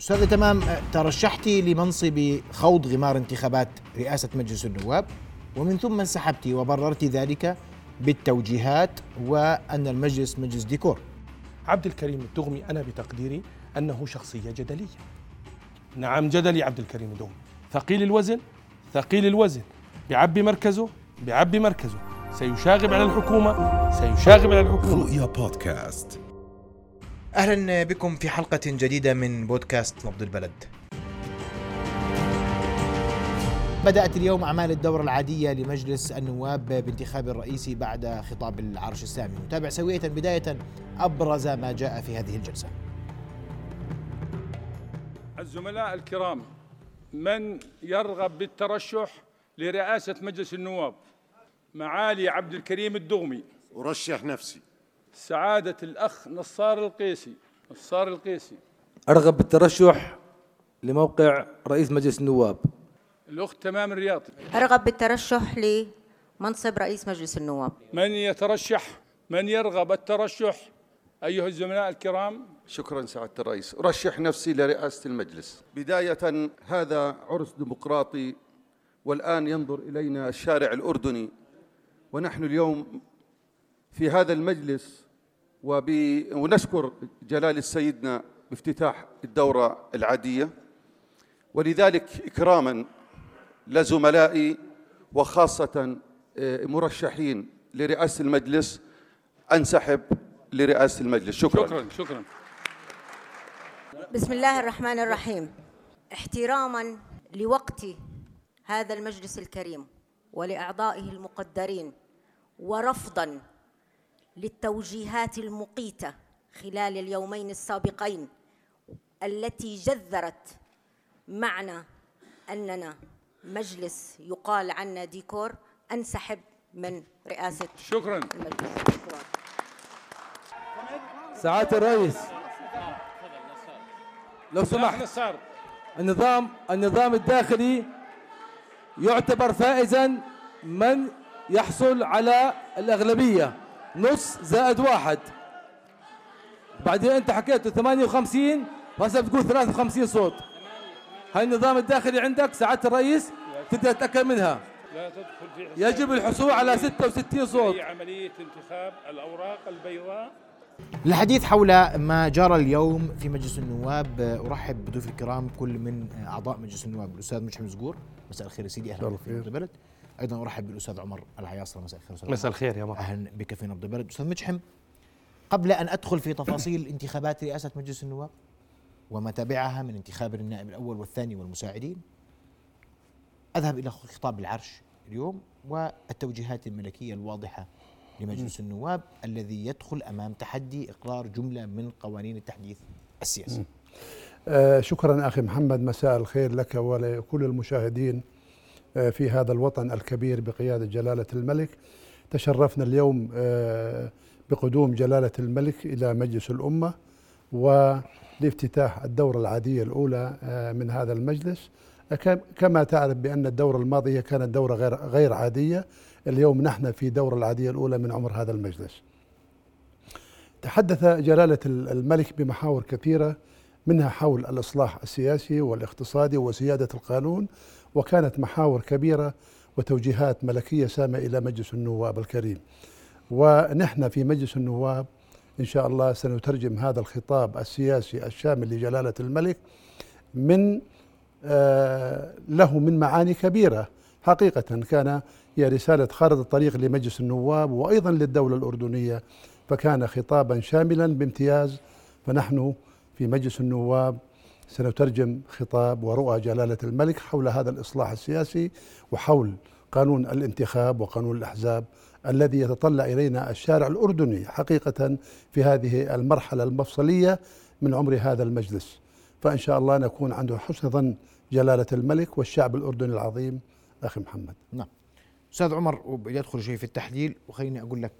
أستاذة تمام ترشحتي لمنصب خوض غمار انتخابات رئاسة مجلس النواب ومن ثم انسحبت وبررت ذلك بالتوجيهات وأن المجلس مجلس ديكور. عبد الكريم الدغمي أنا بتقديري أنه شخصية جدلية. نعم جدلي عبد الكريم الدغمي. ثقيل الوزن ثقيل الوزن. بيعبي مركزه بيعبي مركزه. سيشاغب على الحكومة سيشاغب على الحكومة. رؤيا بودكاست. أهلا بكم في حلقة جديدة من بودكاست نبض البلد. بدأت اليوم أعمال الدورة العادية لمجلس النواب بانتخاب الرئيسي بعد خطاب العرش السامي. نتابع سوية بداية أبرز ما جاء في هذه الجلسة. الزملاء الكرام من يرغب بالترشح لرئاسة مجلس النواب؟ معالي عبد الكريم الدغمي. أرشح نفسي. سعادة الأخ نصار القيسي. نصار القيسي. أرغب بالترشح لموقع رئيس مجلس النواب. الأخت تمام الرياضي أرغب بالترشح لمنصب رئيس مجلس النواب. من يترشح؟ من يرغب الترشح؟ أيها الزملاء الكرام. شكرا سعادة الرئيس. أرشح نفسي لرئاسة المجلس. بداية هذا عرس ديمقراطي والآن ينظر إلينا الشارع الأردني. ونحن اليوم في هذا المجلس وب... ونشكر جلال سيدنا بافتتاح الدورة العادية. ولذلك إكراما لزملائي وخاصة آه، مرشحين لرئاسة المجلس أنسحب لرئاسة المجلس. شكرا, شكرا شكرا. بسم الله الرحمن الرحيم. احتراما لوقت هذا المجلس الكريم ولأعضائه المقدرين ورفضا للتوجيهات المقيتة خلال اليومين السابقين التي جذرت معنى أننا مجلس يقال عنا ديكور أنسحب من رئاسة شكرا. المجلس. شكرا. سعادة الرئيس. لو سمحت. النظام النظام الداخلي يعتبر فائزا من يحصل على الأغلبية. نص زائد واحد. بعدين أنت حكيت 58 وهسه بتقول 53 صوت. هاي النظام الداخلي عندك سعادة الرئيس تقدر تتأكد منها. لا تدخل في حساب. يجب الحصول على 66 صوت. أي عملية انتخاب الأوراق البيضاء. الحديث حول ما جرى اليوم في مجلس النواب أرحب بضيوف الكرام كل من أعضاء مجلس النواب. الأستاذ مشعل زقور مساء الخير يا سيدي. أهلا بك في البلد. أيضا أرحب بالأستاذ عمر العياصرة مساء الخير. مساء الخير يا مرحبا أهلا بك في نبض البلد. أستاذ مجحم قبل أن أدخل في تفاصيل انتخابات رئاسة مجلس النواب وما تبعها من انتخاب النائب الأول والثاني والمساعدين أذهب إلى خطاب العرش اليوم والتوجيهات الملكية الواضحة لمجلس النواب الذي يدخل أمام تحدي إقرار جملة من قوانين التحديث السياسي. آه، شكرا أخي محمد. مساء الخير لك ولكل المشاهدين. في هذا الوطن الكبير بقيادة جلالة الملك. تشرفنا اليوم آه، بقدوم جلالة الملك إلى مجلس الأمة ولافتتاح الدورة العادية الأولى آه، من هذا المجلس. آه، كم- كما تعرف بأن الدورة الماضية كانت دورة غير غير عادية. اليوم نحن في الدوره العادية الأولى من عمر هذا المجلس. تحدث جلالة الملك بمحاور كثيرة منها حول الإصلاح السياسي والاقتصادي وسيادة القانون وكانت محاور كبيرة وتوجيهات ملكية سامة إلى مجلس النواب الكريم. ونحن في مجلس النواب إن شاء الله سنترجم هذا الخطاب السياسي الشامل لجلالة الملك من آه، له من معاني كبيرة. حقيقة كان هي رسالة خارطة الطريق لمجلس النواب وأيضا للدولة الأردنية فكان خطابا شاملا بامتياز. فنحن في مجلس النواب سنترجم خطاب ورؤى جلالة الملك حول هذا الإصلاح السياسي وحول قانون الانتخاب وقانون الأحزاب الذي يتطلع إلينا الشارع الأردني حقيقة في هذه المرحلة المفصلية من عمر هذا المجلس. فإن شاء الله نكون عنده حسن ظن جلالة الملك والشعب الأردني العظيم. أخي محمد. نعم. أستاذ عمر يدخل شيء في التحليل وخليني أقول لك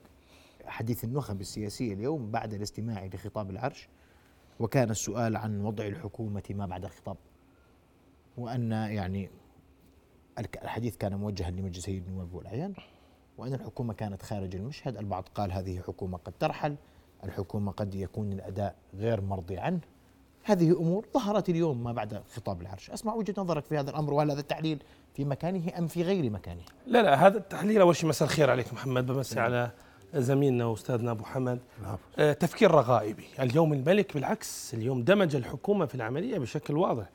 حديث النخب السياسية اليوم بعد الاستماع لخطاب العرش. وكان السؤال عن وضع الحكومة ما بعد الخطاب. وأن يعني الحديث كان موجها لمجلسي النواب والاعيان وأن الحكومة كانت خارج المشهد. البعض قال هذه حكومة قد ترحل الحكومة قد يكون الأداء غير مرضي عنه. هذه أمور ظهرت اليوم ما بعد خطاب العرش، أسمع وجهة نظرك في هذا الأمر وهل هذا التحليل في مكانه أم في غير مكانه؟ لا لا هذا التحليل أول شيء مساء الخير عليك محمد بمسي على زميلنا واستاذنا أبو حمد. آه تفكير رغائبي. اليوم الملك بالعكس اليوم دمج الحكومة في العملية بشكل واضح.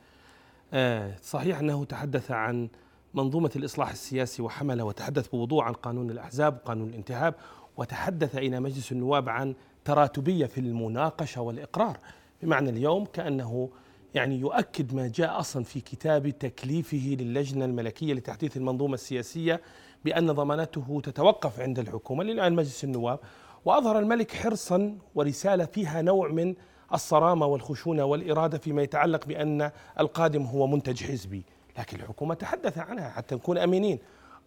آه صحيح أنه تحدث عن منظومة الإصلاح السياسي وحمل وتحدث بوضوح عن قانون الأحزاب وقانون الانتهاب وتحدث إلى مجلس النواب عن تراتبية في المناقشة والإقرار. بمعنى اليوم كأنه يعني يؤكد ما جاء أصلا في كتاب تكليفه للجنة الملكية لتحديث المنظومة السياسية بأن ضمانته تتوقف عند الحكومة للآن مجلس النواب وأظهر الملك حرصا ورسالة فيها نوع من الصرامة والخشونة والإرادة فيما يتعلق بأن القادم هو منتج حزبي، لكن الحكومة تحدث عنها حتى نكون امينين،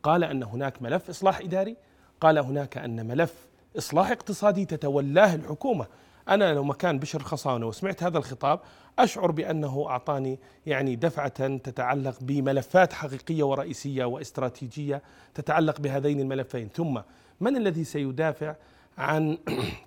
قال أن هناك ملف إصلاح إداري، قال هناك أن ملف إصلاح اقتصادي تتولاه الحكومة، أنا لو مكان بشر خصانه وسمعت هذا الخطاب أشعر بأنه أعطاني يعني دفعة تتعلق بملفات حقيقية ورئيسية واستراتيجية تتعلق بهذين الملفين. ثم من الذي سيدافع عن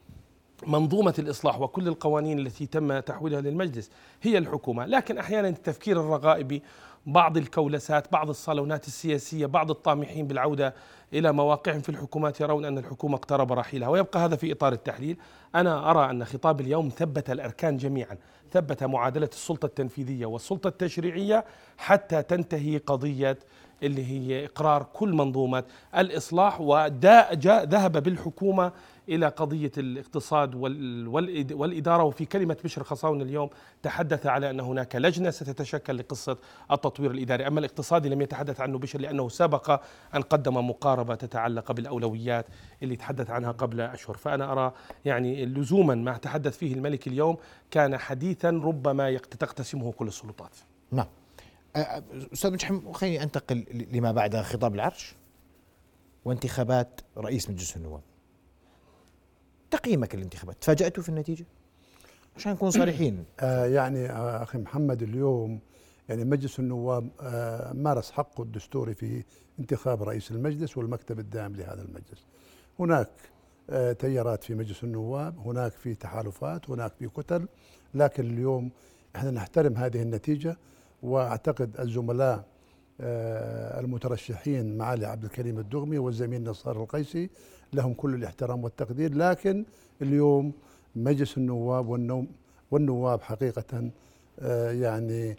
منظومة الإصلاح وكل القوانين التي تم تحويلها للمجلس؟ هي الحكومة. لكن أحيانا التفكير الرغائبي بعض الكولسات بعض الصالونات السياسية بعض الطامحين بالعودة إلى مواقعهم في الحكومات يرون أن الحكومة اقترب رحيلها. ويبقى هذا في إطار التحليل. أنا أرى أن خطاب اليوم ثبت الأركان جميعا. ثبت معادلة السلطة التنفيذية والسلطة التشريعية حتى تنتهي قضية اللي هي إقرار كل منظومة الإصلاح وذهب بالحكومة إلى قضية الاقتصاد والإدارة وفي كلمة بشر خصاون اليوم تحدث على أن هناك لجنة ستتشكل لقصة التطوير الإداري، أما الاقتصادي لم يتحدث عنه بشر لأنه سبق أن قدم مقاربة تتعلق بالأولويات اللي تحدث عنها قبل أشهر، فأنا أرى يعني لزوما ما تحدث فيه الملك اليوم كان حديثا ربما تقتسمه كل السلطات. نعم. أستاذ مجحم خليني أنتقل لما بعد خطاب العرش وانتخابات رئيس مجلس النواب. تقييمك للانتخابات تفاجأتوا في النتيجة؟ عشان نكون صريحين. آه يعني آه أخي محمد اليوم يعني مجلس النواب آه مارس حقه الدستوري في انتخاب رئيس المجلس والمكتب الدائم لهذا المجلس. هناك آه تيارات في مجلس النواب هناك في تحالفات هناك في كتل لكن اليوم إحنا نحترم هذه النتيجة وأعتقد الزملاء آه المترشحين معالي عبد الكريم الدغمي والزميل نصار القيسي لهم كل الاحترام والتقدير لكن اليوم مجلس النواب والنوم والنواب حقيقة آه، يعني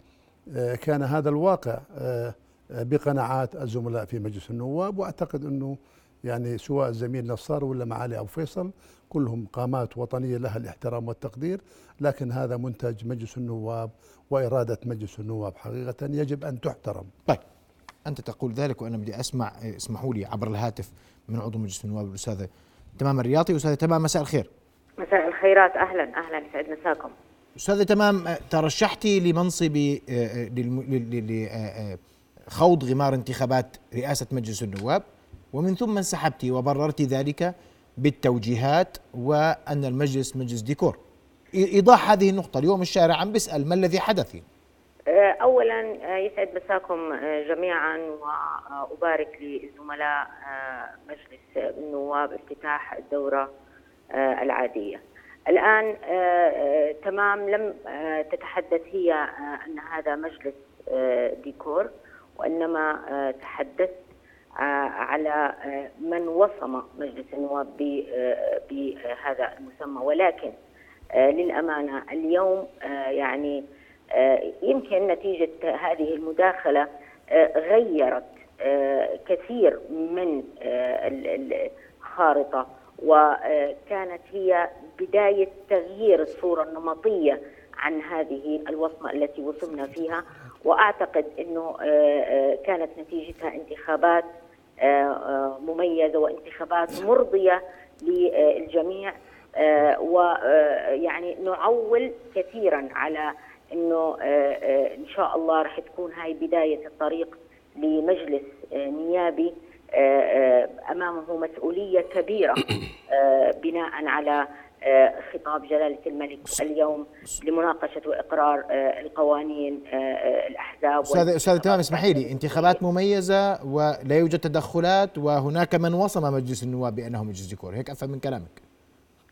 آه، كان هذا الواقع آه، بقناعات الزملاء في مجلس النواب وأعتقد أنه يعني سواء الزميل نصار ولا معالي أبو فيصل كلهم قامات وطنية لها الاحترام والتقدير لكن هذا منتج مجلس النواب وإرادة مجلس النواب حقيقة يجب أن تحترم. طيب أنت تقول ذلك وأنا بدي أسمع اسمحوا لي عبر الهاتف من عضو مجلس النواب الاستاذه تمام الرياضي. استاذه تمام مساء الخير. مساء الخيرات. أهلا أهلا يسعد مساكم. استاذه تمام ترشحتي لمنصب لخوض غمار انتخابات رئاسة مجلس النواب ومن ثم انسحبت وبررت ذلك بالتوجيهات وأن المجلس مجلس ديكور. إيضاح هذه النقطة اليوم الشارع عم بيسأل ما الذي حدث؟ آه، اولا آه، يسعد مساكم آه، جميعا وأبارك للزملاء مجلس النواب افتتاح الدورة العادية. الآن تمام لم تتحدث هي أن هذا مجلس ديكور وإنما تحدثت على من وصم مجلس النواب بهذا المسمى ولكن للأمانة اليوم يعني آه، يمكن نتيجة هذه المداخلة آه، غيرت آه، كثير من الخارطة وكانت هي بداية تغيير الصورة النمطية عن هذه الوصمة التي وصلنا فيها. وأعتقد أنه كانت نتيجتها انتخابات مميزة وانتخابات مرضية للجميع. ويعني نعول كثيرا على إنه آه، آه، إن شاء الله راح تكون هاي بداية الطريق لمجلس آه، نيابي أمامه مسؤولية كبيرة بناء على خطاب جلالة الملك اليوم لمناقشة وإقرار القوانين الأحزاب أستاذ أستاذ تمام اسمحي لي. انتخابات مميزة ولا يوجد تدخلات وهناك من وصم مجلس النواب بانه مجلس ديكور هيك أفهم من كلامك.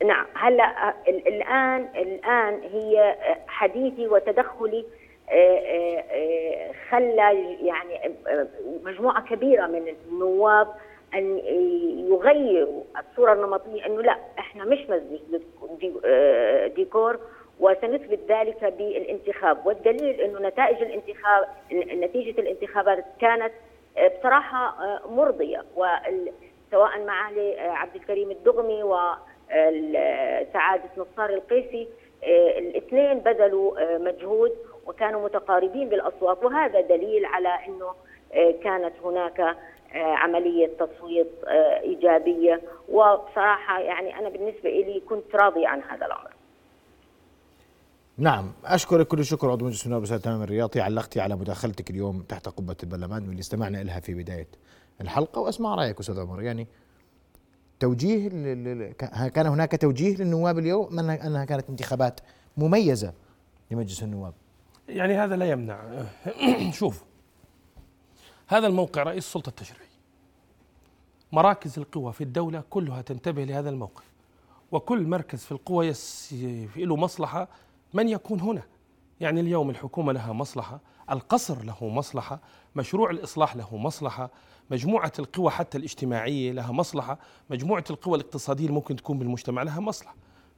نعم. هلا ال- الآن الآن هي حديثي وتدخلي آه، آه، آه، خلى يعني آه، مجموعة كبيرة من النواب أن يغيروا الصورة النمطية أنه لا إحنا مش مجلس دي- آه، ديكور وسنثبت ذلك بالانتخاب. والدليل أنه نتائج الانتخاب نتيجة الانتخابات كانت آه، بصراحة آه، مرضية. سواء معالي آه، عبد الكريم الدغمي وسعاده نصار القيسي آه، الاثنين بذلوا آه، مجهود وكانوا متقاربين بالأصوات وهذا دليل على إنه آه، كانت هناك عملية تصويت إيجابية وبصراحة يعني أنا بالنسبة لي كنت راضيه عن هذا الأمر. نعم أشكرك كل الشكر عضو مجلس النواب أستاذ تمام الرياضي علقتي على مداخلتك اليوم تحت قبة البرلمان واللي استمعنا لها في بداية الحلقة وأسمع رأيك أستاذ عمر يعني توجيه كان هناك توجيه للنواب اليوم أنها كانت انتخابات مميزة لمجلس النواب. يعني هذا لا يمنع. شوف هذا الموقع رئيس السلطة التشريعية. مراكز القوى في الدولة كلها تنتبه لهذا الموقع. وكل مركز في القوى يس له مصلحة من يكون هنا. يعني اليوم الحكومة لها مصلحة. القصر له مصلحة مشروع الإصلاح له مصلحة مجموعة القوى حتى الاجتماعية لها مصلحة مجموعة القوى الاقتصادية اللي ممكن تكون بالمجتمع لها مصلحة.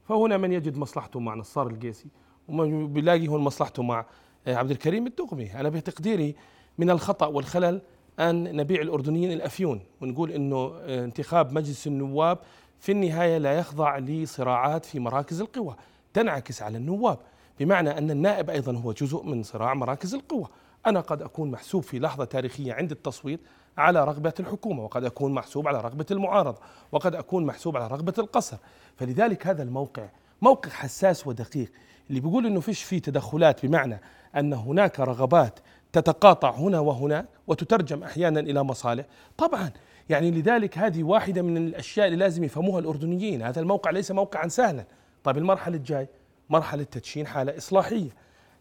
فهنا من يجد مصلحته مع نصار القيسي ومن بيلاقي هون مصلحته مع آه، عبد الكريم الدغمي. أنا بتقديري من الخطأ والخلل أن نبيع الأردنيين الأفيون ونقول أنه آه، انتخاب مجلس النواب في النهاية لا يخضع لصراعات في مراكز القوى تنعكس على النواب. بمعنى أن النائب أيضا هو جزء من صراع مراكز القوى أنا قد أكون محسوب في لحظة تاريخية عند التصويت على رغبة الحكومة وقد أكون محسوب على رغبة المعارضة وقد أكون محسوب على رغبة القصر. فلذلك هذا الموقع موقع حساس ودقيق اللي بيقول إنه فيش فيه تدخلات بمعنى أن هناك رغبات تتقاطع هنا وهناك وتترجم أحيانا إلى مصالح. طبعا يعني لذلك هذه واحدة من الأشياء اللي لازم يفهموها الأردنيين. هذا الموقع ليس موقعا سهلا. طيب المرحلة الجاي مرحلة تدشين حالة إصلاحية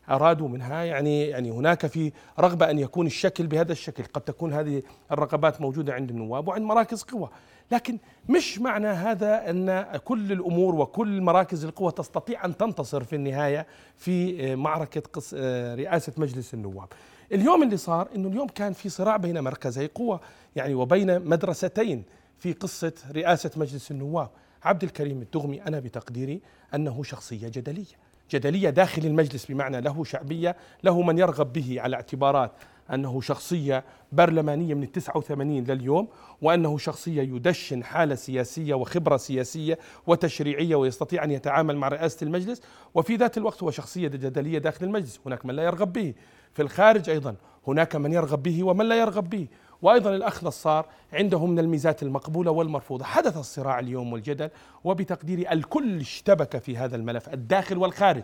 أرادوا منها يعني يعني هناك في رغبة أن يكون الشكل بهذا الشكل قد تكون هذه الرغبات موجودة عند النواب وعند مراكز قوى لكن مش معنى هذا أن كل الأمور وكل مراكز القوى تستطيع أن تنتصر في النهاية في معركة قص- رئاسة مجلس النواب. اليوم اللي صار إنه اليوم كان في صراع بين مركزي قوى يعني وبين مدرستين في قصة رئاسة مجلس النواب. عبد الكريم الدغمي أنا بتقديري أنه شخصية جدلية، جدلية داخل المجلس بمعنى له شعبية، له من يرغب به على اعتبارات أنه شخصية برلمانية من التسعة وثمانين لليوم وأنه شخصية يدشن حالة سياسية وخبرة سياسية وتشريعية ويستطيع أن يتعامل مع رئاسة المجلس وفي ذات الوقت هو شخصية جدلية داخل المجلس، هناك من لا يرغب به، في الخارج أيضا هناك من يرغب به ومن لا يرغب به، وأيضا الأخ نصار عنده من الميزات المقبولة والمرفوضة، حدث الصراع اليوم والجدل وبتقديري الكل اشتبك في هذا الملف الداخل والخارج،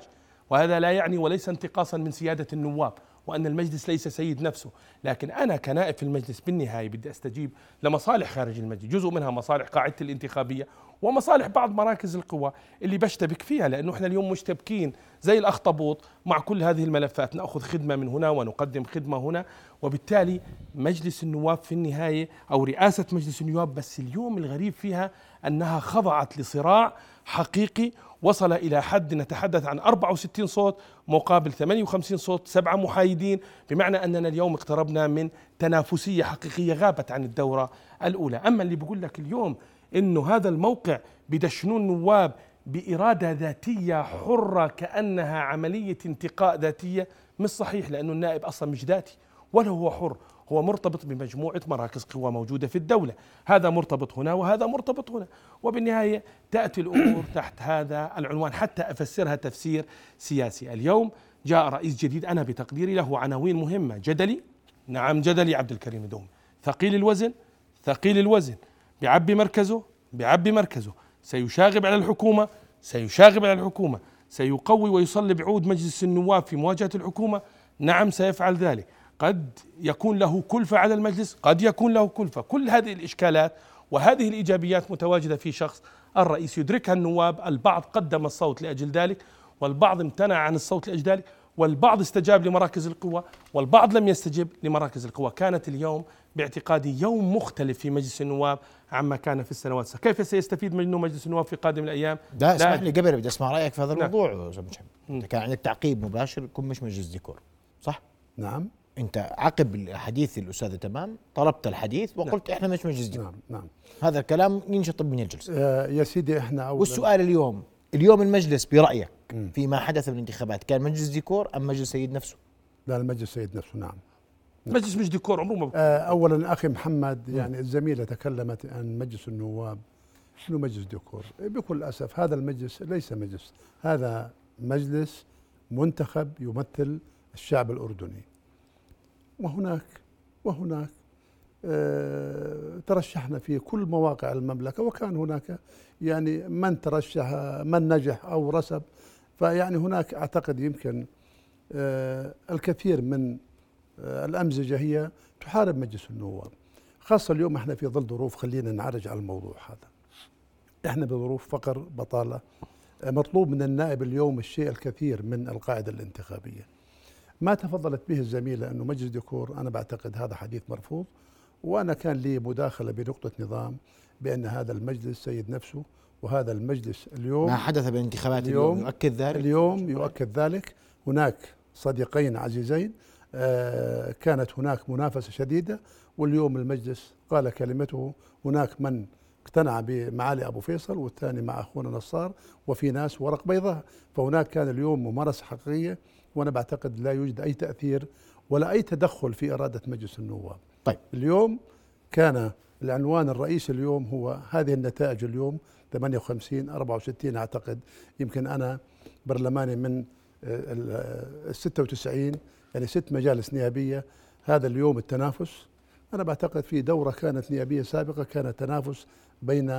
وهذا لا يعني وليس انتقاصا من سيادة النواب، وأن المجلس ليس سيد نفسه، لكن أنا كنائب في المجلس بالنهاية بدي أستجيب لمصالح خارج المجلس، جزء منها مصالح قاعدتي الانتخابية ومصالح بعض مراكز القوى اللي بشتبك فيها لأنه إحنا اليوم مشتبكين زي الأخطبوط مع كل هذه الملفات، نأخذ خدمة من هنا ونقدم خدمة هنا، وبالتالي مجلس النواب في النهاية أو رئاسة مجلس النواب بس اليوم الغريب فيها أنها خضعت لصراع حقيقي وصل إلى حد نتحدث عن 64 صوت مقابل 58 صوت سبعة محايدين بمعنى أننا اليوم اقتربنا من تنافسية حقيقية غابت عن الدورة الأولى. أما اللي بيقول لك اليوم أنه هذا الموقع بدشنون نواب بإرادة ذاتية حرة كأنها عملية انتقاء ذاتية مش صحيح لأنه النائب أصلا مش ذاتي ولا هو حر هو مرتبط بمجموعة مراكز قوى موجودة في الدولة. هذا مرتبط هنا وهذا مرتبط هنا وبالنهاية تأتي الأمور تحت هذا العنوان. حتى أفسرها تفسير سياسي اليوم جاء رئيس جديد أنا بتقديري له عناوين مهمة. جدلي؟ نعم جدلي عبد الكريم دوم. ثقيل الوزن؟ ثقيل الوزن. بيعبي مركزه بيعبي مركزه. سيشاغب على الحكومة سيشاغب على الحكومة. سيقوي ويصلب عود مجلس النواب في مواجهة الحكومة. نعم سيفعل ذلك. قد يكون له كلفة على المجلس قد يكون له كلفة. كل هذه الإشكالات وهذه الإيجابيات متواجدة في شخص الرئيس. يدركها النواب البعض قدم الصوت لأجل ذلك والبعض امتنع عن الصوت لأجل ذلك. والبعض استجاب لمراكز القوى والبعض لم يستجب لمراكز القوى. كانت اليوم باعتقادي يوم مختلف في مجلس النواب عما كان في السنوات السابقة. كيف سيستفيد منه مجلس النواب في قادم الأيام؟ لا اسمح لي قبل بدي أسمع رأيك في هذا نعم. الموضوع. انت كان عندك تعقيب مباشر يكون مش مجلس ديكور صح؟ نعم. أنت عقب حديث الأستاذ تمام؟ طلبت الحديث وقلت إحنا مش مجلس ديكور. نعم نعم. هذا الكلام ينشطب من الجلسة. آه يا سيدي إحنا أولا. والسؤال اليوم اليوم المجلس برأيك فيما حدث بالانتخابات كان مجلس ديكور أم مجلس سيد نفسه؟ لا المجلس سيد نفسه نعم. مجلس مش ديكور عمره ما آه اولا أخي محمد يعني الزميلة تكلمت عن مجلس النواب. انه مجلس ديكور؟ بكل أسف هذا المجلس ليس مجلس هذا مجلس منتخب يمثل الشعب الأردني. وهناك وهناك آه، ترشحنا في كل مواقع المملكة وكان هناك يعني من ترشح من نجح أو رسب فيعني هناك أعتقد يمكن آه، الكثير من آه، الأمزجة هي تحارب مجلس النواب خاصة اليوم إحنا في ظل ظروف خلينا نعرج على الموضوع هذا. إحنا بظروف فقر بطالة آه، مطلوب من النائب اليوم الشيء الكثير من القاعدة الانتخابية. ما تفضلت به الزميلة أنه مجلس ديكور أنا بعتقد هذا حديث مرفوض وأنا كان لي مداخلة بنقطة نظام بأن هذا المجلس سيد نفسه وهذا المجلس اليوم ما حدث بالانتخابات اليوم, اليوم- يؤكد ذلك؟ اليوم يؤكد ذلك. هناك صديقين عزيزين آه، كانت هناك منافسة شديدة واليوم المجلس قال كلمته. هناك من اقتنع بمعالي أبو فيصل والثاني مع أخونا نصار وفي ناس ورق بيضاء. فهناك كان اليوم ممارسة حقيقية وأنا بعتقد لا يوجد أي تأثير ولا أي تدخل في إرادة مجلس النواب. طيب. اليوم كان العنوان الرئيسي اليوم هو هذه النتائج اليوم 58 64 أعتقد. يمكن أنا برلماني من ال 96 يعني ست مجالس نيابية. هذا اليوم التنافس. أنا بعتقد في دورة كانت نيابية سابقة كان تنافس بين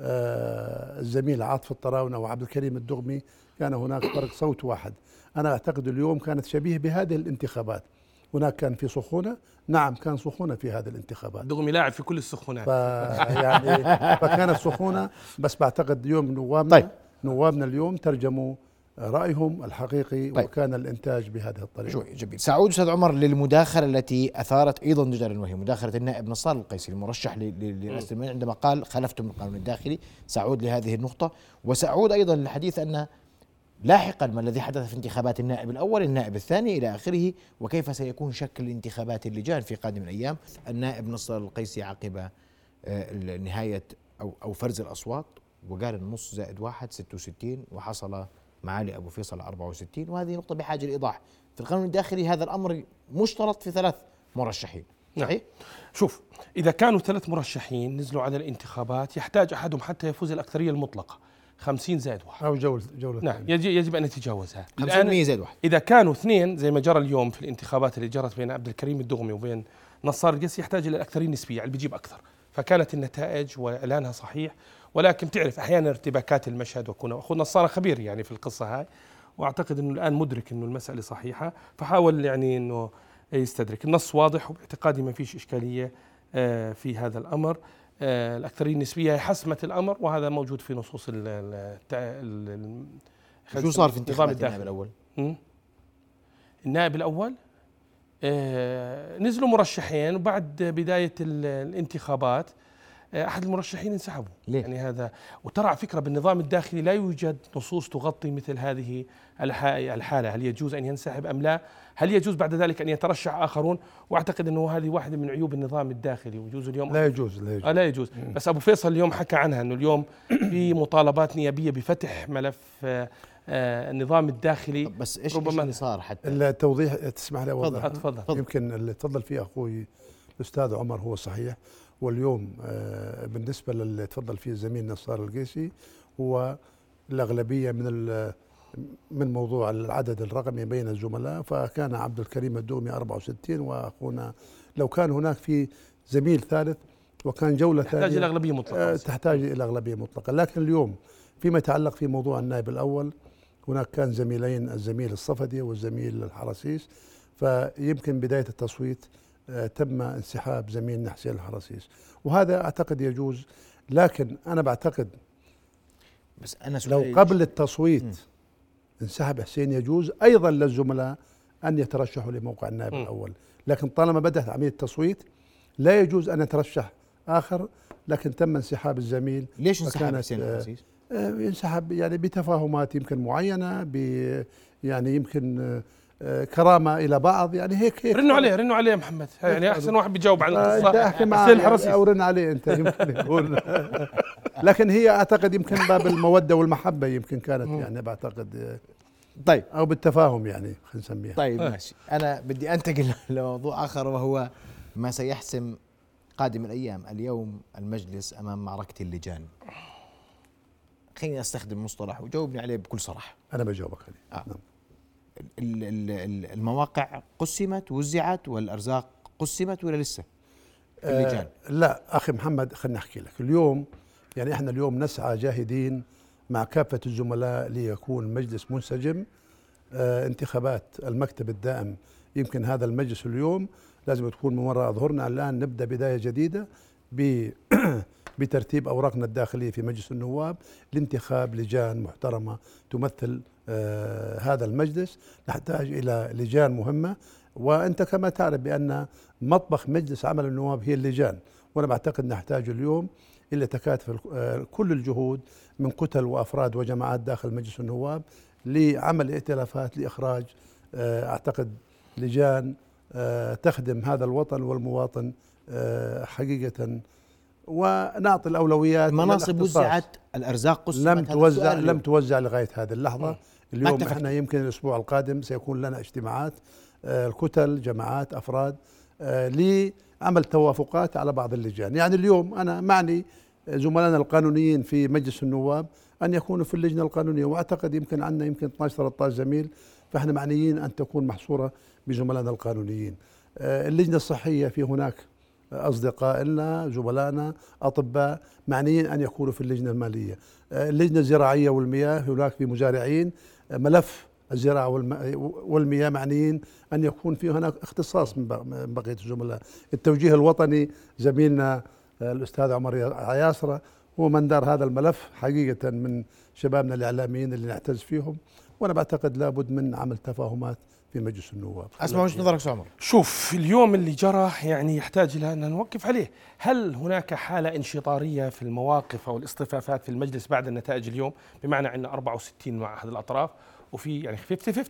آه، الزميل عاطف الطراونة وعبد الكريم الدغمي. كان هناك فرق صوت واحد. أنا أعتقد اليوم كانت شبيه بهذه الانتخابات. هناك كان في سخونة. نعم كان سخونة في هذه الانتخابات. دغمي لاعب في كل السخونات. فيعني فكانت سخونة بس بعتقد اليوم نوابنا طيب. نوابنا اليوم ترجموا رأيهم الحقيقي طيب. وكان الإنتاج بهذه الطريقة. شوي جميل. سأعود أستاذ عمر للمداخلة التي أثارت أيضا جدلا وهي مداخلة النائب نصار القيسي المرشح ل- ل- لرئاسة المجلس عندما قال خلفتم القانون الداخلي. سأعود لهذه النقطة. وسأعود أيضا للحديث أن لاحقا ما الذي حدث في انتخابات النائب الأول النائب الثاني إلى آخره وكيف سيكون شكل انتخابات اللجان في قادم الأيام النائب نصار القيسي عقب آه، نهاية أو أو فرز الأصوات وقال النص زائد واحد 66 وحصل معالي أبو فيصل 64 وهذه نقطة بحاجة لإيضاح في القانون الداخلي هذا الأمر مشترط في ثلاث مرشحين نعم. صحيح؟ شوف إذا كانوا ثلاث مرشحين نزلوا على الانتخابات يحتاج أحدهم حتى يفوز الأكثرية المطلقة 50 زائد واحد. أو جوله جولة نعم. يجب, يجب أن يتجاوزها 500 زائد واحد. إذا كانوا اثنين زي ما جرى اليوم في الانتخابات اللي جرت بين عبد الكريم الدغمي وبين نصار القسي يحتاج إلى الأكثرية النسبية اللي بيجيب أكثر. فكانت النتائج وإعلانها صحيح ولكن تعرف أحيانا ارتباكات المشهد وكنا أخونا نصار خبير يعني في القصة هاي وأعتقد أنه الآن مدرك أنه المسألة صحيحة فحاول يعني أنه يستدرك. النص واضح وباعتقادي ما فيش إشكالية آه، في هذا الأمر. آه، الأكثرية النسبية هي حسمت الأمر وهذا موجود في نصوص ال شو صار في انتخابات. النائب الأول؟ مم. النائب الأول آه، نزلوا مرشحين وبعد بداية ال- الانتخابات آه، أحد المرشحين انسحبوا. ليه؟ يعني هذا وترى على فكرة بالنظام الداخلي لا يوجد نصوص تغطي مثل هذه الح- الحالة. هل يجوز أن ينسحب أم لا؟ هل يجوز بعد ذلك أن يترشح آخرون؟ وأعتقد أنه هذه واحدة من عيوب النظام الداخلي. ويجوز اليوم لا يجوز لا آه يجوز لا يجوز. بس أبو فيصل اليوم حكى عنها أنه اليوم في مطالبات نيابية بفتح ملف آه، آه، النظام الداخلي. بس إيش ربما- ربما اللي صار حتى التوضيح تسمح لي أوضح. تفضل يمكن اللي تفضل. فيه أخوي. الاستاذ عمر هو صحيح. واليوم آه، بالنسبة للي تفضل فيه الزميل نصار القيسي هو الأغلبية من من موضوع العدد الرقمي بين الزملاء. فكان عبد الكريم الدومي 64 وأخونا لو كان هناك في زميل ثالث وكان جولة تحتاج ثانية إلى أغلبية آه، مطلقه تحتاج إلى أغلبية مطلقة. لكن اليوم فيما يتعلق في موضوع النائب الأول هناك كان زميلين الزميل الصفدي والزميل الحرسيس فيمكن بداية التصويت آه، تم انسحاب زميلنا حسين الحرسيس وهذا أعتقد يجوز لكن أنا بعتقد بس أنا لو قبل التصويت انسحب حسين يجوز أيضا للزملاء أن يترشحوا لموقع النائب م. الأول لكن طالما بدأت عملية التصويت لا يجوز أن يترشح آخر لكن تم انسحاب الزميل ليش انسحب حسين آه، العزيز؟ آه، ينسحب يعني بتفاهمات يمكن معينة ب يعني يمكن آه، آه، كرامة إلى بعض. يعني هيك هيك رنوا عليه رنوا عليه يا محمد. يعني أحسن واحد بيجاوب عن آه، القصة. حسين الحرسي. أو رن عليه أنت يمكن يكون لكن هي أعتقد يمكن باب المودة والمحبة يمكن كانت يعني بعتقد آه، طيب. أو بالتفاهم يعني خلينا نسميها. طيب آه. ماشي. أنا بدي أنتقل لموضوع آخر وهو ما سيحسم قادم الأيام اليوم المجلس أمام معركة اللجان. خليني أستخدم مصطلح وجاوبني عليه بكل صراحة. أنا بجاوبك عليه. آه. نعم. ال- ال- ال- المواقع قسمت وزعت والأرزاق قسمت ولا لسه؟ في اللجان. آه لا أخي محمد خليني أحكي لك. اليوم يعني إحنا اليوم نسعى جاهدين مع كافة الزملاء ليكون مجلس منسجم. آه انتخابات المكتب الدائم يمكن هذا المجلس اليوم لازم تكون من وراء ظهورنا الآن نبدأ بداية جديدة ب بترتيب أوراقنا الداخلية في مجلس النواب لانتخاب لجان محترمة تمثل آه هذا المجلس نحتاج إلى لجان مهمة. وأنت كما تعرف بأن مطبخ مجلس عمل النواب هي اللجان وأنا بعتقد نحتاج اليوم إلى تكاتف آه، كل الجهود من كتل وأفراد وجماعات داخل مجلس النواب لعمل ائتلافات لإخراج آه، أعتقد لجان آه، تخدم هذا الوطن والمواطن آه، حقيقة. ونعطي الأولويات المناصب للاختصاص. وزعت الأرزاق قسمت لم توزع لم. توزع لغاية هذه اللحظة. اليوم. إحنا يمكن الأسبوع القادم سيكون لنا اجتماعات آه، الكتل جماعات أفراد آه، لعمل توافقات على بعض اللجان. يعني اليوم أنا معني زملائنا القانونيين في مجلس النواب أن يكونوا في اللجنة القانونية وأعتقد يمكن عندنا يمكن 12 13 زميل فإحنا معنيين أن تكون محصورة بزملائنا القانونيين. آه، اللجنة الصحية في هناك أصدقاء لنا زملائنا أطباء معنيين أن يكونوا في اللجنة المالية. اللجنة الزراعية والمياه هناك في مزارعين. ملف الزراعة والم- والمياه معنيين أن يكون في هناك اختصاص من بق- من بقية الزملاء التوجيه الوطني زميلنا آه، الأستاذ عمر عياسره هو من دار هذا الملف حقيقة من شبابنا الإعلاميين اللي نعتز فيهم وأنا بعتقد لابد من عمل تفاهمات في مجلس النواب أسمع وجهة نظرك عمر شوف اليوم اللي جرى يعني يحتاج إلى أن نوقف عليه، هل هناك حالة انشطارية في المواقف أو الاصطفافات في المجلس بعد النتائج اليوم؟ بمعنى عندنا 64 مع أحد الأطراف وفي يعني 50 50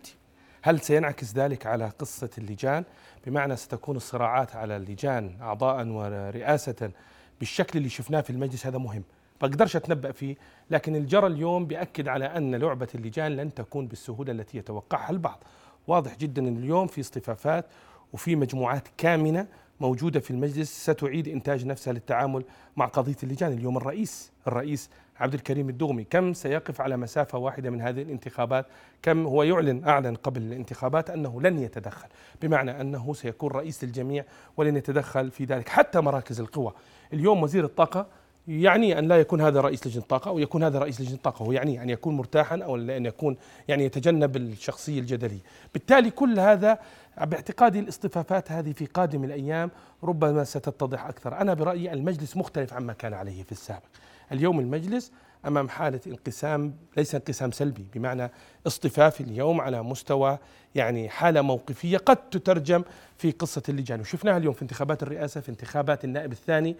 هل سينعكس ذلك على قصة اللجان؟ بمعنى ستكون الصراعات على اللجان اعضاء ورئاسة بالشكل اللي شفناه في المجلس هذا مهم، بقدرش أتنبأ فيه، لكن الجرى اليوم بيأكد على أن لعبة اللجان لن تكون بالسهولة التي يتوقعها البعض. واضح جدا إن اليوم في اصطفافات وفي مجموعات كامنة موجودة في المجلس ستعيد إنتاج نفسها للتعامل مع قضية اللجان، اليوم الرئيس الرئيس عبد الكريم الدغمي كم سيقف على مسافة واحدة من هذه الانتخابات؟ كم هو يعلن أعلن قبل الانتخابات أنه لن يتدخل، بمعنى أنه سيكون رئيس للجميع ولن يتدخل في ذلك حتى مراكز القوى. اليوم وزير الطاقة يعني أن لا يكون هذا رئيس لجنة الطاقه أو يكون هذا رئيس لجنة الطاقه هو يعني أن يكون مرتاحا أو أن يكون يعني يتجنب الشخصية الجدلية. بالتالي كل هذا باعتقادي الاصطفافات هذه في قادم الأيام ربما ستتضح أكثر. أنا برأيي المجلس مختلف عما كان عليه في السابق. اليوم المجلس أمام حالة انقسام ليس انقسام سلبي بمعنى اصطفاف اليوم على مستوى يعني حالة موقفية قد تترجم في قصة اللجان. وشفناها اليوم في انتخابات الرئاسة في انتخابات النائب الثاني.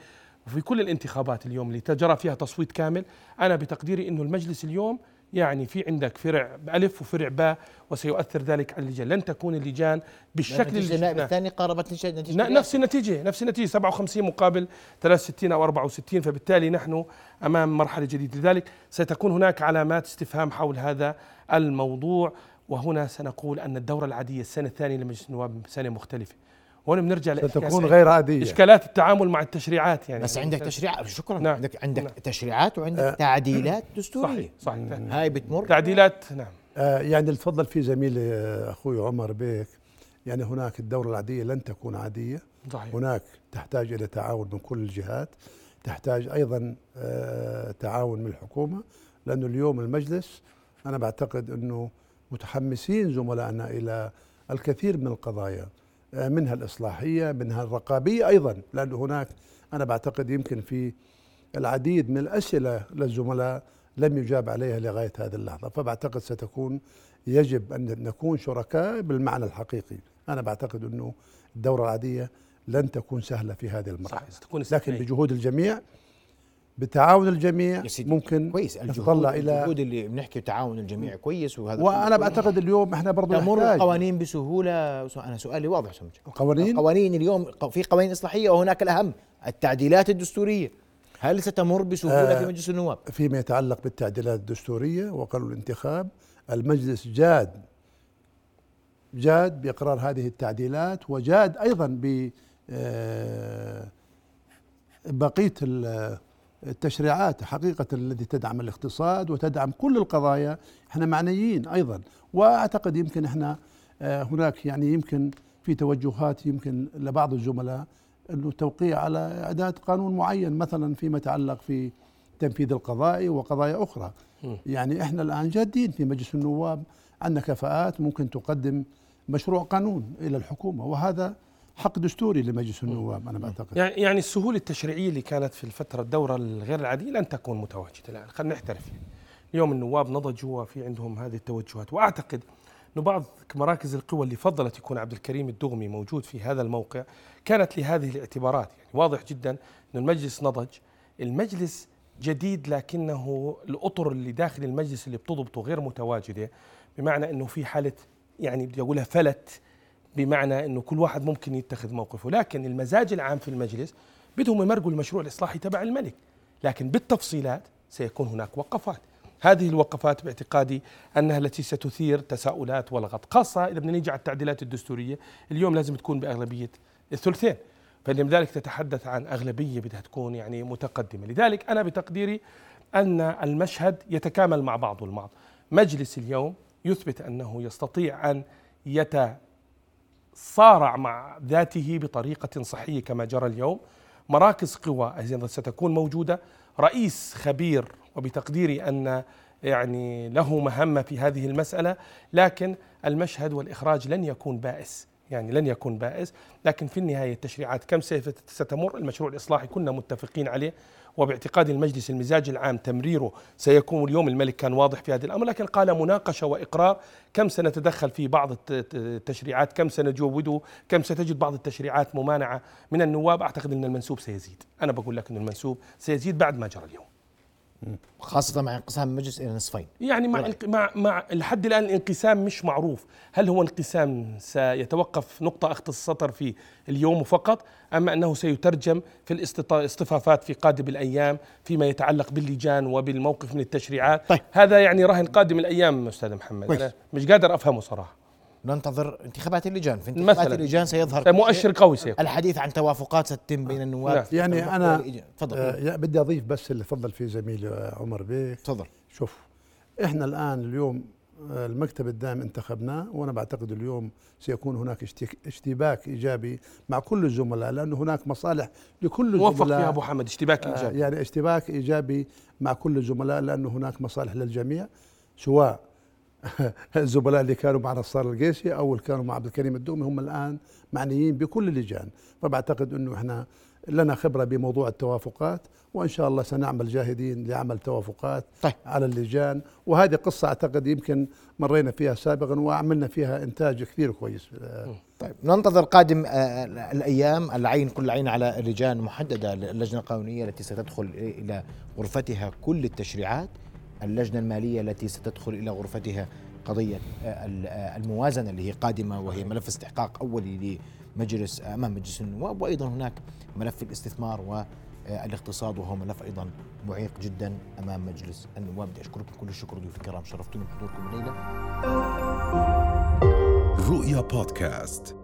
وفي كل الانتخابات اليوم اللي تجرى فيها تصويت كامل أنا بتقديري إنه المجلس اليوم يعني في عندك فرع الف وفرع باء وسيؤثر ذلك على اللجان. لن تكون اللجان بالشكل اللي النائب. الثاني قاربت نتيجة نفس النتيجة نفس النتيجة 57 مقابل 63 أو 64 فبالتالي نحن أمام مرحلة جديدة. لذلك ستكون هناك علامات استفهام حول هذا الموضوع وهنا سنقول أن الدورة العادية السنة الثانية لمجلس النواب سنة مختلفة. هنا بنرجع ستكون غير عادية. إشكالات التعامل مع التشريعات يعني. بس عندك تشريع شكرا. نعم. عندك عندك نعم. تشريعات وعندك آه. تعديلات دستورية. صحيح. صحيح هاي بتمر. تعديلات نعم. آه، يعني اللي تفضل فيه زميلي آه، أخوي عمر بيك. يعني هناك الدورة العادية لن تكون عادية. صحيح. هناك تحتاج إلى تعاون من كل الجهات. تحتاج أيضا آه، تعاون من الحكومة. لأنه اليوم المجلس أنا بعتقد إنه متحمسين زملائنا إلى الكثير من القضايا. منها الإصلاحية منها الرقابية أيضا لأنه هناك أنا بعتقد يمكن في العديد من الأسئلة للزملاء لم يجاب عليها لغاية هذه اللحظة. فبعتقد ستكون يجب أن نكون شركاء بالمعنى الحقيقي. أنا بعتقد أنه الدورة العادية لن تكون سهلة في هذه المرحلة. لكن. بجهود الجميع بتعاون الجميع يا سيدي ممكن كويس. نتطلع إلى الجهود اللي بنحكي تعاون الجميع كويس وهذا وأنا بعتقد اليوم إحنا برضو تمر القوانين بسهولة. أنا سؤالي واضح سمج القوانين؟ القوانين اليوم في قوانين إصلاحية وهناك الأهم التعديلات الدستورية. هل ستمر بسهولة آه، في مجلس النواب؟ فيما يتعلق بالتعديلات الدستورية وقانون الانتخاب المجلس جاد جاد بإقرار هذه التعديلات وجاد أيضا ب آه، التشريعات حقيقة التي تدعم الاقتصاد وتدعم كل القضايا إحنا معنيين أيضا. وأعتقد يمكن إحنا آه، هناك يعني يمكن في توجهات يمكن لبعض الزملاء انه توقيع على إعداد قانون معين مثلا فيما يتعلق في تنفيذ القضائي وقضايا أخرى. يعني إحنا الآن جادين في مجلس النواب عندنا كفاءات ممكن تقدم مشروع قانون إلى الحكومة وهذا حق دستوري لمجلس النواب أنا بعتقد. يعني يعني السهوله التشريعية اللي كانت في الفترة الدورة الغير العادية لن تكون متواجدة الآن. خلينا نحترف يعني. اليوم النواب نضجوا وفي عندهم هذه التوجهات. وأعتقد إنه بعض مراكز القوى اللي فضلت يكون عبد الكريم الدغمي موجود في هذا الموقع كانت لهذه الاعتبارات. يعني واضح جدا ان المجلس نضج. المجلس جديد لكنه الأطر اللي داخل المجلس اللي بتضبطه غير متواجدة بمعنى إنه في حالة يعني بدي أقولها فلت. بمعنى إنه كل واحد ممكن يتخذ موقفه. لكن المزاج العام في المجلس بدهم يمرقوا المشروع الإصلاحي تبع الملك. لكن بالتفصيلات سيكون هناك وقفات. هذه الوقفات باعتقادي أنها التي ستثير تساؤلات ولغط خاصة إذا بدنا نيجي على التعديلات الدستورية. اليوم لازم تكون بأغلبية الثلثين. فلذلك تتحدث عن أغلبية بدها تكون يعني متقدمة. لذلك أنا بتقديري أن المشهد يتكامل مع بعضه البعض. مجلس اليوم يثبت أنه يستطيع أن يت صارع مع ذاته بطريقة صحية كما جرى اليوم. مراكز قوى ستكون موجودة. رئيس خبير وبتقديري أن يعني له مهمة في هذه المسألة لكن المشهد والإخراج لن يكون بائس. يعني لن يكون بائس لكن في النهاية التشريعات كم ستمر؟ المشروع الإصلاحي كنا متفقين عليه وباعتقاد المجلس المزاج العام تمريره سيكون اليوم الملك كان واضح في هذه الأمر لكن قال مناقشة وإقرار كم سنتدخل في بعض الت- الت- التشريعات كم سنجوده كم ستجد بعض التشريعات ممانعة من النواب؟ أعتقد أن المنسوب سيزيد. أنا بقول لك أن المنسوب سيزيد بعد ما جرى اليوم. خاصة مع انقسام المجلس إلى نصفين يعني مع. الق- مع مع لحد الآن الانقسام مش معروف، هل هو انقسام سيتوقف نقطة أخت السطر في اليوم فقط أم أنه سيترجم في الاصطفافات في قادم الأيام فيما يتعلق باللجان وبالموقف من التشريعات طيب. هذا يعني راهن قادم الأيام أستاذ محمد كويس. أنا مش قادر أفهمه صراحة ننتظر انتخابات اللجان. في انتخابات مثلاً. اللجان سيظهر مؤشر قوي سيكون. الحديث عن توافقات ستتم بين النواب. نعم. يعني أنا تفضل. آه يا- بدي أضيف بس اللي فضل فيه زميلي آه، عمر بيه. تفضل. شوف إحنا الآن اليوم آه، المكتب الدائم انتخبناه وأنا بعتقد اليوم سيكون هناك اشتباك إيجابي مع كل الزملاء لأنه هناك مصالح لكل موفق الزملاء. فيها أبو حمد اشتباك آه، إيجابي يعني اشتباك إيجابي مع كل الزملاء لأنه هناك مصالح للجميع سواء الزملاء اللي كانوا مع نصار القيسي أو اللي كانوا مع عبد الكريم الدومي هم الآن معنيين بكل اللجان فبعتقد إنه إحنا لنا خبرة بموضوع التوافقات وإن شاء الله سنعمل جاهدين لعمل توافقات طيب. على اللجان. وهذه قصة أعتقد يمكن مرينا فيها سابقا وعملنا فيها إنتاج كثير كويس. طيب. ننتظر قادم آه، الأيام العين كل عين على اللجان محددة اللجنة القانونية التي ستدخل إلى غرفتها كل التشريعات. اللجنة المالية التي ستدخل إلى غرفتها قضية آه، آه، الموازنة اللي هي قادمة وهي ملف استحقاق أولي لمجلس أمام مجلس النواب. وأيضا هناك ملف الاستثمار والاقتصاد وهو ملف أيضا معيق جدا أمام مجلس النواب. بدي أشكركم كل الشكر ضيوف الكرام. شرفتوني بحضوركم الليلة. رؤيا بودكاست.